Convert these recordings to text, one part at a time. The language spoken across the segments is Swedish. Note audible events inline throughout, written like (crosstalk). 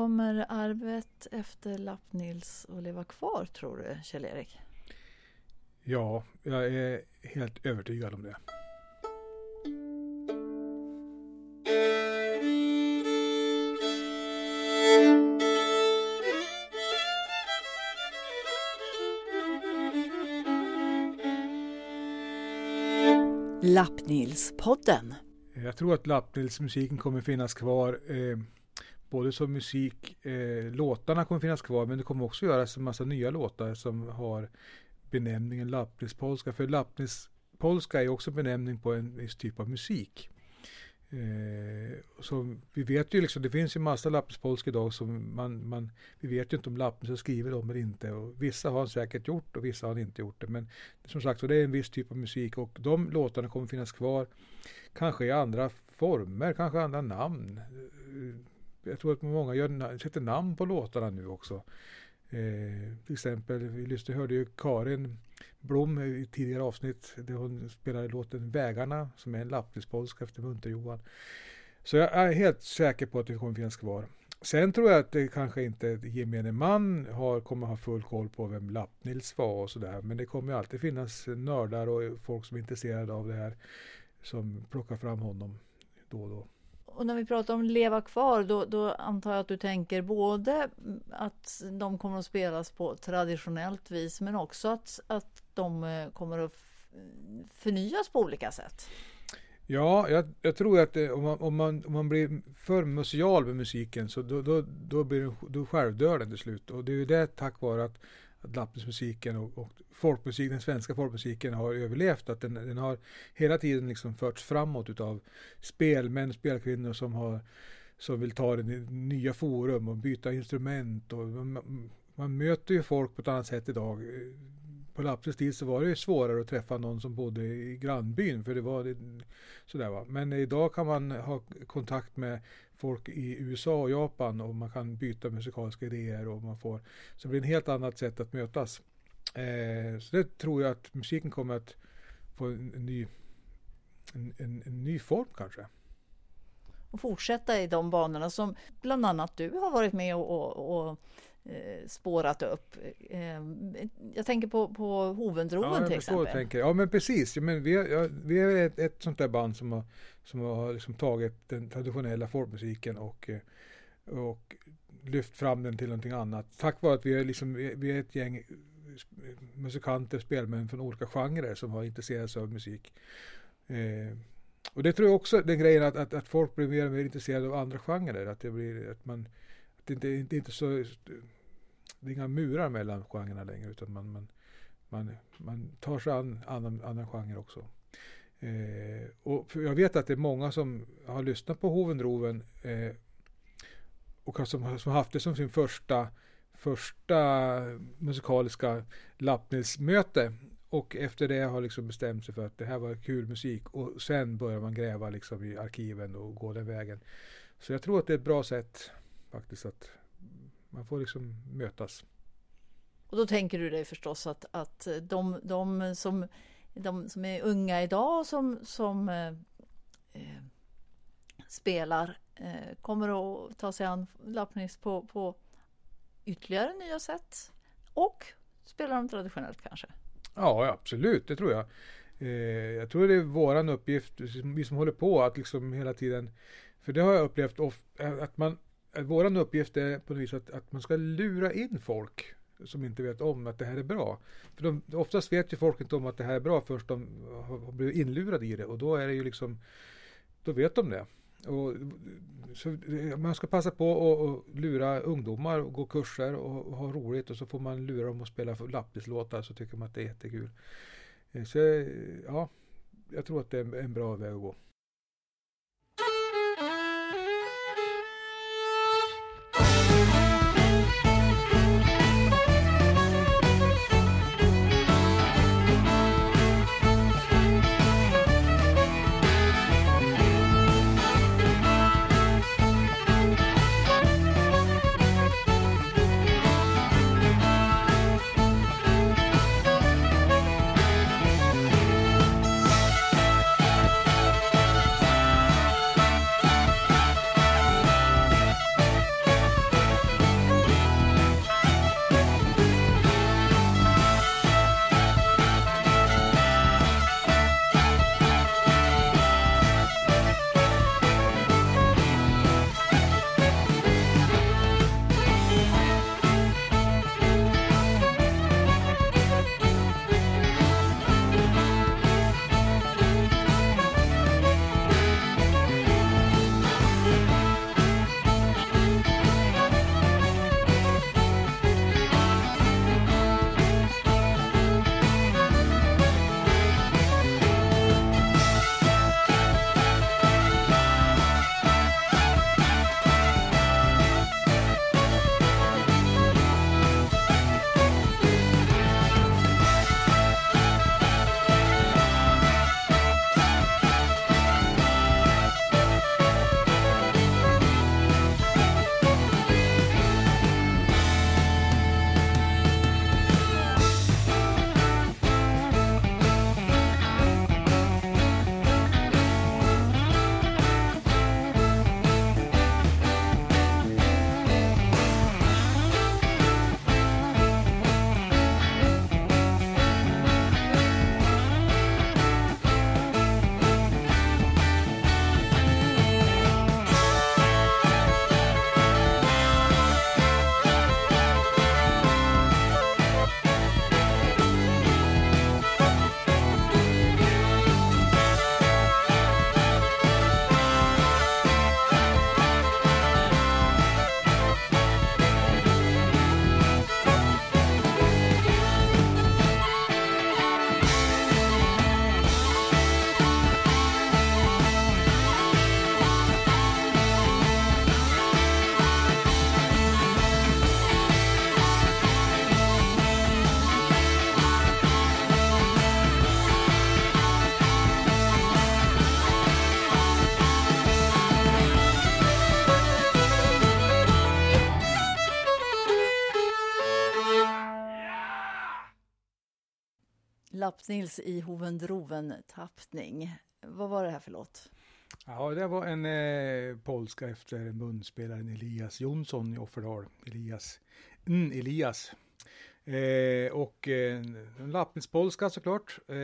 Kommer arvet efter Lappnils att leva kvar tror du, Kjell-Erik? Ja, jag är helt övertygad om det. Lappnilspodden. Jag tror att Lappnilsmusiken kommer finnas kvar. Eh, både som musik, eh, låtarna kommer finnas kvar, men det kommer också göras en massa nya låtar som har benämningen lappnispolska. För lappnispolska är också benämning på en viss typ av musik. Eh, så vi vet ju liksom, det finns ju massa lappnispolska idag som man, man, vi vet ju inte om Lappnils har skrivit dem eller inte. Och vissa har han säkert gjort och vissa har han inte gjort det. Men som sagt, så det är en viss typ av musik och de låtarna kommer finnas kvar. Kanske i andra former, kanske andra namn. Jag tror att många gör, sätter namn på låtarna nu också. Eh, till exempel, vi lyssnade, hörde ju Karin Blom i tidigare avsnitt där hon spelade låten Vägarna som är en lappnilspolska efter Munter-Johan. Så jag är helt säker på att det kommer finnas kvar. Sen tror jag att det kanske inte gemene man har, kommer ha full koll på vem Lappnils var och sådär. Men det kommer alltid finnas nördar och folk som är intresserade av det här som plockar fram honom då och då. Och när vi pratar om leva kvar, då, då, antar jag att du tänker både att de kommer att spelas på traditionellt vis, men också att, att de eh, kommer att förnyas på olika sätt. Ja, jag, jag tror att det, om, man, om, man, om man blir för museal med musiken så då, då, då, blir det, då självdör den till slut. Och det är ju det tack vare att att lappmusmusiken och, och folkmusik, den svenska folkmusiken har överlevt. Att den, den har hela tiden liksom förts framåt utav spelmän, spelkvinnor som har som vill ta den i nya forum och byta instrument. Och man, man möter ju folk på ett annat sätt idag. På Lapses tid så var det svårare att träffa någon som bodde i grannbyn. För det var sådär va. Men idag kan man ha kontakt med folk i USA och Japan och man kan byta musikaliska idéer och man får så det blir en helt annat sätt att mötas. Eh, så det tror jag att musiken kommer att få en, en ny en, en, en, ny form kanske. Och fortsätta i de banorna som bland annat du har varit med och, och, och spårat upp. Eh, jag tänker på, på Hovendroven ja, till exempel. Tänker. Ja men precis, ja, men vi, ja, vi är ett, ett sånt där band som har, som har liksom tagit den traditionella folkmusiken och, eh, och lyft fram den till någonting annat. Tack vare att vi är, liksom, vi är ett gäng musikanter, spelmän från olika genrer som har intresserat sig av musik. Eh, och det tror jag också, den grejen att, att, att, folk blir mer och mer intresserade av andra genrer. Att det blir, att man, det inte, inte, inte så, det är inga murar mellan genrerna längre utan man, man, man, man tar sig an annan, annan genre också. Eh, och jag vet att det är många som har lyssnat på Hovendroven eh, och som, som haft det som sin första, första musikaliska Lappnilsmöte. Och efter det har liksom bestämt sig för att det här var kul musik och sen börjar man gräva liksom i arkiven och gå den vägen. Så jag tror att det är ett bra sätt faktiskt att man får liksom mötas. Och då tänker du dig förstås att, att de, de som de som är unga idag som, som eh, eh, spelar eh, kommer att ta sig an Lappnis på, på ytterligare nya sätt och spelar de traditionellt kanske? Ja, absolut, det tror jag. Eh, jag tror det är våran uppgift, vi som håller på, att liksom hela tiden, för det har jag upplevt ofta, att man, Eh, Vår uppgift är på något vis att, att man ska lura in folk som inte vet om att det här är bra. För de, oftast vet ju folk inte om att det här är bra först de har blivit inlurade i det och då är det ju liksom då vet de det. Och, så man ska passa på att lura ungdomar och gå kurser och, och, ha roligt och så får man lura dem att spela lappislåtar så tycker man att det är jättekul. Eh, så ja, jag tror att det är en bra väg att gå. Lappnils i Hovendroven tappning. Vad var det här för låt? Ja, det var en eh, polska efter munspelaren Elias Jonsson i Offerdal. Elias, mm, Elias. Eh, och eh, lappnilspolska såklart. Eh,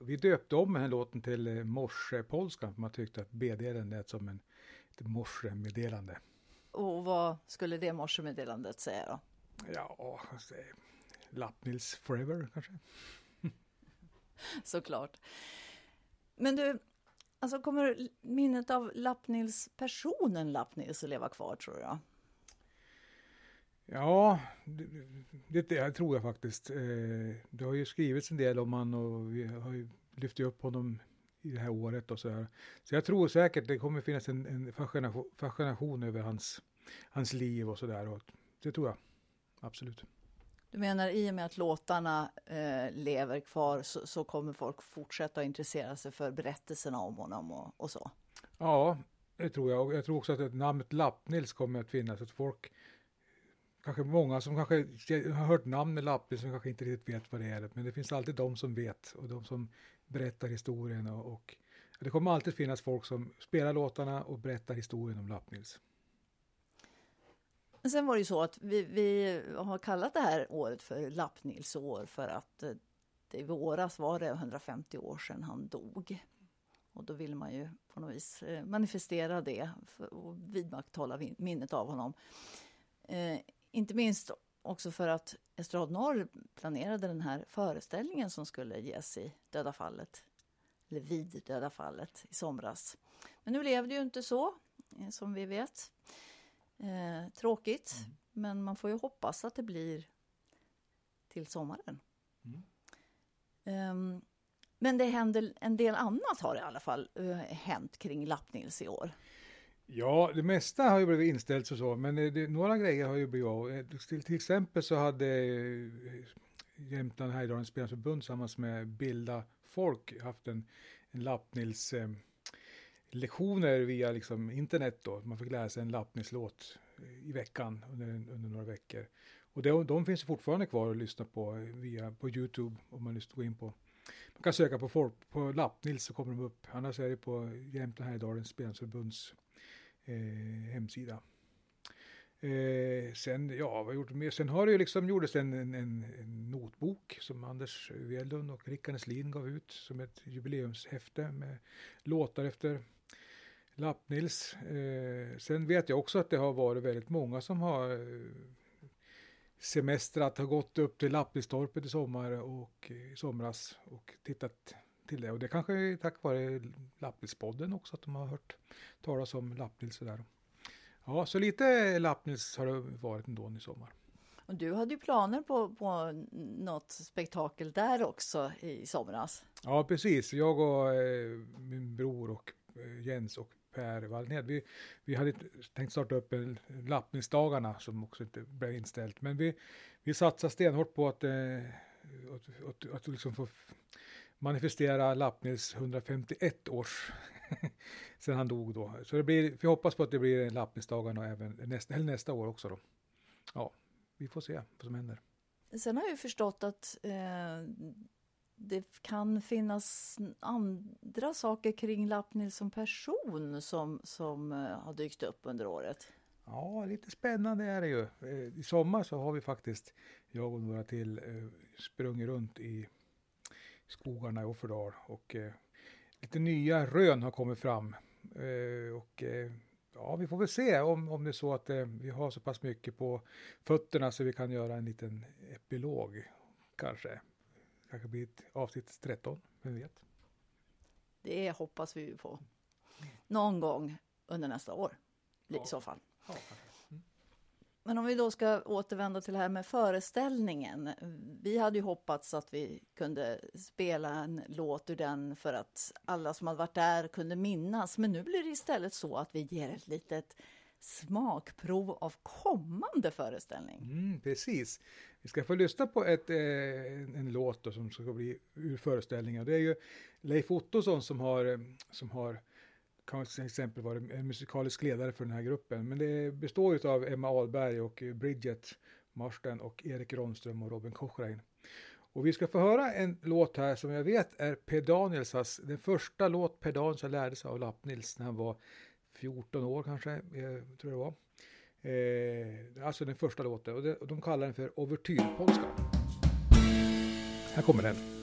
vi döpte om den här låten till eh, morsepolska. Man tyckte att B-delen lät som en, ett morsemeddelande. Och vad skulle det morsemeddelandet säga då? Ja, alltså, Lappnils Forever kanske. (laughs) Såklart. Men du, alltså kommer minnet av Lappnils, personen Lappnils att leva kvar tror du? Ja, det, det tror jag faktiskt. Eh, det har ju skrivits en del om han och vi har ju lyft upp honom i det här året och så här. Så jag tror säkert det kommer finnas en, en fascination, fascination över hans, hans liv och så där. Det tror jag, absolut. Du menar i och med att låtarna eh, lever kvar så, så, kommer folk fortsätta att intressera sig för berättelserna om honom och, och så? Ja, det tror jag. Och jag tror också att namnet Lappnils kommer att finnas. Att folk, kanske många som kanske har hört namnet Lappnils som kanske inte riktigt vet vad det är. Men det finns alltid de som vet och de som berättar historien. Och, och det kommer alltid finnas folk som spelar låtarna och berättar historien om Lappnils. Men sen var det ju så att vi, vi har kallat det här året för Lappnilsår för att eh, det i våras var det 150 år sedan han dog. Och då vill man ju på något vis eh, manifestera det och vidmakthålla minnet av honom. Eh, inte minst också för att Estrad Norr planerade den här föreställningen som skulle ges i Döda fallet, eller vid Döda fallet i somras. Men nu blev det ju inte så, eh, som vi vet. Eh, tråkigt, mm. men man får ju hoppas att det blir till sommaren. Mm. Um, men det händer en del annat har i alla fall uh, hänt kring Lappnils i år. Ja, det mesta har ju blivit inställt och så, men det, några grejer har ju blivit av. Eh, till, till exempel så hade eh, Jämtland Härjedalens Spelförbund tillsammans med Bilda Folk haft en, en Lappnils eh, lektioner via liksom internet då. Man fick lära sig en lappningslåt eh, i veckan under, under några veckor. Och det, de finns fortfarande kvar att lyssna på eh, via på Youtube om man går in på. Man kan söka på, folk, på Lappnils så kommer de upp. Annars är det på Jämtland Härjedalens Spelförbunds eh, hemsida. Eh, sen, ja, vad gjort mer? Sen har det ju liksom gjordes en, en, en notbok som Anders Wedlund och Rickard Neslin gav ut som ett jubileumshäfte med låtar efter Lappnils. Eh, sen vet jag också att det har varit väldigt många som har eh, semestrat, har gått upp till Lappnilstorpet i sommar och i somras och tittat till det. Och det kanske är tack vare Lappnilspodden också att de har hört talas om Lappnils sådär. Ja, så lite Lappnils har det varit ändå i sommar. Och du hade ju planer på, på något spektakel där också i somras. Ja, precis. Jag och eh, min bror och eh, Jens och Per Wallned. Vi, vi hade tänkt starta upp en lappningsdagarna som också inte blev inställt. Men vi, vi satsar stenhårt på att, eh, att, att, att liksom få manifestera Lappnils 151 års (laughs) sen han dog då. Så det blir, vi hoppas på att det blir Lappningsdagarna även nästa, nästa år också då. Ja, vi får se vad som händer. Sen har jag ju förstått att eh, det kan finnas andra saker kring Lappnil som person som, som eh, har dykt upp under året. Ja, lite spännande är det ju. Eh, I sommar så har vi faktiskt, jag och några till, eh, sprungit runt i skogarna i Offerdal och lite nya rön har kommit fram. Och ja, vi får väl se om, om det är så att vi har så pass mycket på fötterna så vi kan göra en liten epilog kanske kanske blir ett avsnitt 13, vem vet? Det hoppas vi på. Någon gång under nästa år ja. i så fall. Ja, mm. Men om vi då ska återvända till det här med föreställningen. Vi hade ju hoppats att vi kunde spela en låt ur den för att alla som hade varit där kunde minnas. Men nu blir det istället så att vi ger ett litet smakprov av kommande föreställning. Mm, precis. Vi ska få lyssna på ett, eh, en låt då, som ska bli ur föreställningen. Det är ju Leif Ottosson som har, eh, som har kan till exempel vara en musikalisk ledare för den här gruppen. Men det består ju av Emma Ahlberg och Bridget Marsten och Erik Ronström och Robin Kochrein. Och vi ska få höra en låt här som jag vet är Per Danielsas, den första låt Per Daniels lärde sig av Lapp-Nils när han var 14 år kanske, jag tror jag det var. Eh, alltså den första låten och, det, och de kallar den för Overtyrpolska. Här kommer den.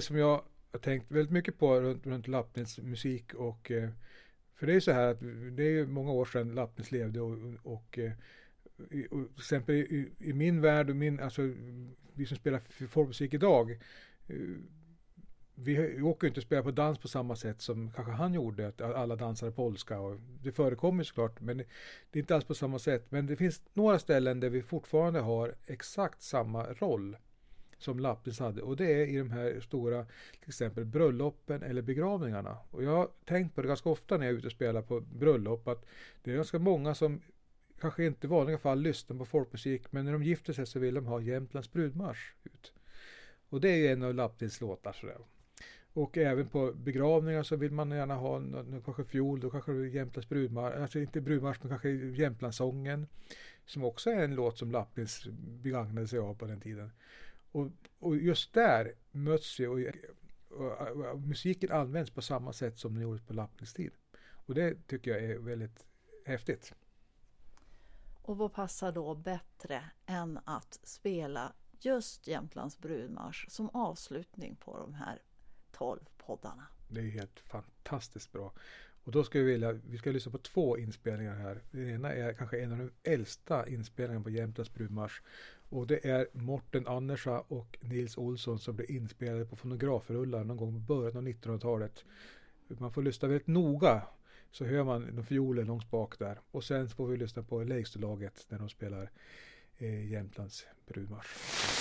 Grej som jag har tänkt väldigt mycket på runt, runt Lappnäs musik och eh, för det är ju så här att det är ju många år sedan Lappnäs levde och, och, eh, och till exempel i, i, min värld och min, alltså vi som spelar folkmusik idag eh, vi åker inte och spelar på dans på samma sätt som kanske han gjorde, att alla dansar polska. Och det förekommer såklart, men det är inte alls på samma sätt. Men det finns några ställen där vi fortfarande har exakt samma roll som Lappis hade och det är i de här stora till exempel bröllopen eller begravningarna. Och jag har tänkt på det ganska ofta när jag är ute och spelar på bröllop att det är ganska många som kanske inte i vanliga fall lyssnar på folkmusik men när de gifter sig så vill de ha Jämtlands brudmarsch ut. Och det är ju en av Lappis låtar sådär. Och även på begravningar så vill man gärna ha någon, kanske fiol, då kanske Jämtlands brudmarsch, alltså inte brudmarsch men kanske Jämtlandssången. Som också är en låt som Lappins begagnade sig av på den tiden. Och, och just där möts vi och, och, och, musiken används på samma sätt som den gjordes på Lappnings tid. Och det tycker jag är väldigt häftigt. Och vad passar då bättre än att spela just Jämtlands brudmarsch som avslutning på de här tolv poddarna? Det är helt fantastiskt bra. Och då ska vi vilja, vi ska lyssna på två inspelningar här. Den ena är kanske en av de äldsta inspelningarna på Jämtlands brudmarsch. Och det är Morten Andersa och Nils Olsson som blev inspelade på fonografrullar någon gång i början av 1900-talet. Man får lyssna väldigt noga så hör man fiolen långt bak där. Och sen får vi lyssna på Leikstolaget när de spelar eh, Jämtlands brudmarsch.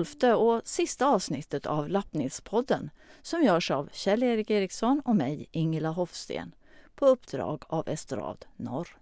Tolfte och sista avsnittet av Lappnilspodden som görs av Kjell-Erik Eriksson och mig, Ingela Hofsten, på uppdrag av Estrad Norr.